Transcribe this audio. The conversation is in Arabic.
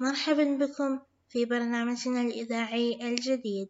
مرحبا بكم في برنامجنا الإذاعي الجديد.